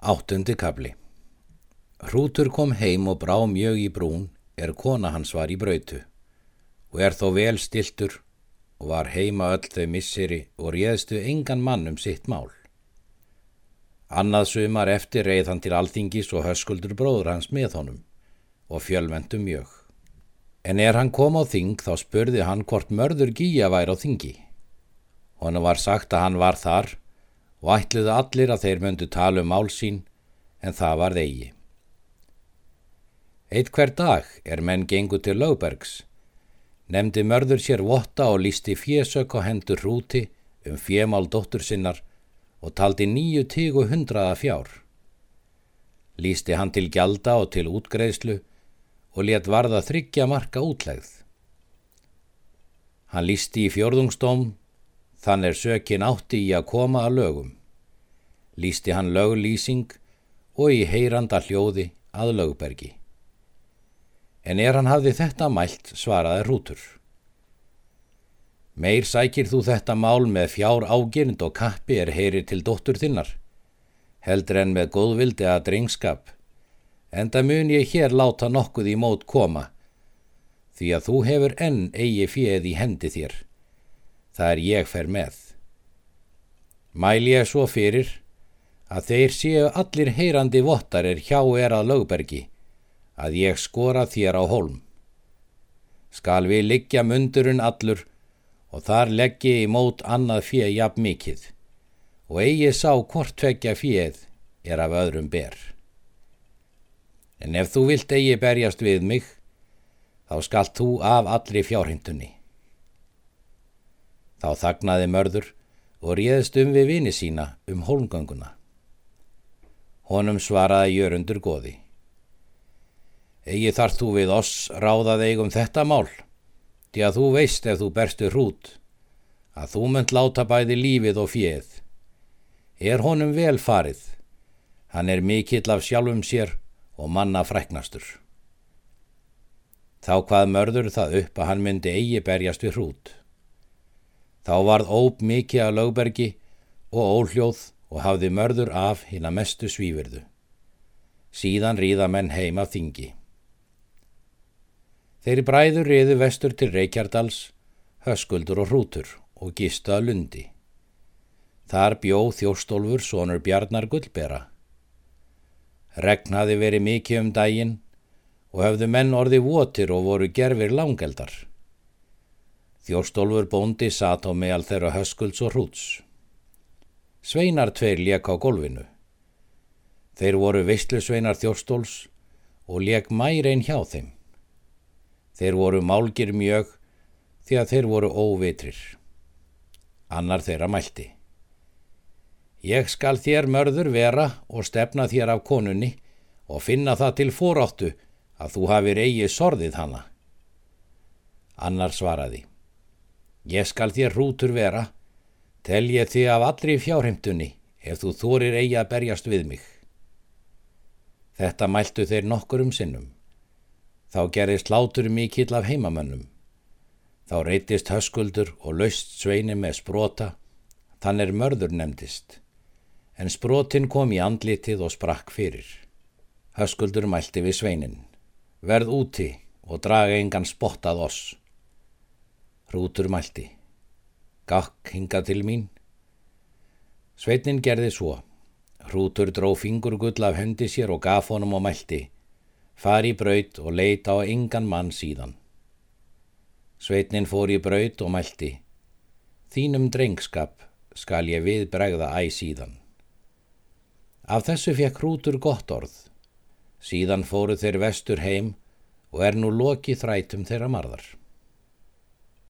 Áttundi kabli Hrútur kom heim og brá mjög í brún er kona hans var í brautu og er þó vel stiltur og var heima öll þau misseri og réðstu engan mann um sitt mál. Annað sumar eftir reið hann til alþingis og höskuldur bróður hans með honum og fjölmentum mjög. En er hann kom á þing þá spurði hann hvort mörður gíja væri á þingi. Honu var sagt að hann var þar og ætluðu allir að þeir möndu tala um mál sín en það var þeigi. Eitt hver dag er menn gengu til Lögbergs, nefndi mörður sér votta og lísti fjesök og hendur hrúti um fjemál dóttur sinnar og taldi nýju tígu hundraða fjár. Lísti hann til gjalda og til útgreðslu og let varða þryggja marka útlegð. Hann lísti í fjörðungstóm Þann er sökin átti í að koma að lögum. Lýsti hann löglýsing og í heyranda hljóði að lögbergi. En er hann hafði þetta mælt svaraði hrútur. Meir sækir þú þetta mál með fjár ágirnd og kappi er heyrir til dóttur þinnar, heldur en með góðvildi að drengskap, enda mun ég hér láta nokkuð í mót koma, því að þú hefur enn eigi fjöð í hendi þér það er ég fer með. Mæl ég svo fyrir að þeir séu allir heyrandi vottarir hjá er að lögbergi, að ég skora þér á hólm. Skal við liggja mundurinn allur og þar leggji í mót annað fjöð jafn mikið og eigi sá hvort tvekja fjöð er af öðrum ber. En ef þú vilt eigi berjast við mig, þá skalt þú af allri fjárhindunni. Þá þagnaði mörður og réðst um við vini sína um hólmgönguna. Honum svaraði jörundur goði. Egi þarf þú við oss ráðað eigum þetta mál, því að þú veist ef þú berstu hrút, að þú mönd láta bæði lífið og fjöð. Er honum vel farið, hann er mikill af sjálfum sér og manna fræknastur. Þá hvað mörður það upp að hann myndi eigi berjast við hrút. Þá varð óp mikið að lögbergi og óljóð og hafði mörður af hinn að mestu svífyrðu. Síðan ríða menn heim af þingi. Þeirri bræður riðu vestur til Reykjardals, höskuldur og hrútur og gistaða lundi. Þar bjóð þjóstólfur sonur Bjarnar Gullbera. Regn hafi verið mikið um daginn og höfðu menn orði votir og voru gerfir langeldar. Þjórstólfur bóndi sat á meðal þeirra höskulds og hrúts. Sveinar tveir lék á golfinu. Þeir voru veistlusveinar þjórstóls og lék mærein hjá þeim. Þeir voru málgir mjög því að þeir voru óvitrir. Annar þeirra mælti. Ég skal þér mörður vera og stefna þér af konunni og finna það til fóráttu að þú hafið eigið sorðið hana. Annar svaraði. Ég skal þér hrútur vera, tel ég þig af allri fjárheimtunni ef þú þórir eigi að berjast við mig. Þetta mæltu þeir nokkur um sinnum. Þá gerðist látur mikill af heimamönnum. Þá reytist höskuldur og laust sveini með sprota, þann er mörður nefndist. En sprotin kom í andlitið og sprakk fyrir. Höskuldur mælti við sveinin. Verð úti og draga engan spottað oss. Hrútur mælti. Gakk hinga til mín. Sveitnin gerði svo. Hrútur dró fingurgull af hendi sér og gaf honum og mælti. Far í braut og leita á engan mann síðan. Sveitnin fór í braut og mælti. Þínum drengskap skal ég við bregða æ síðan. Af þessu fekk hrútur gott orð. Síðan fóru þeir vestur heim og er nú loki þrætum þeirra marðar.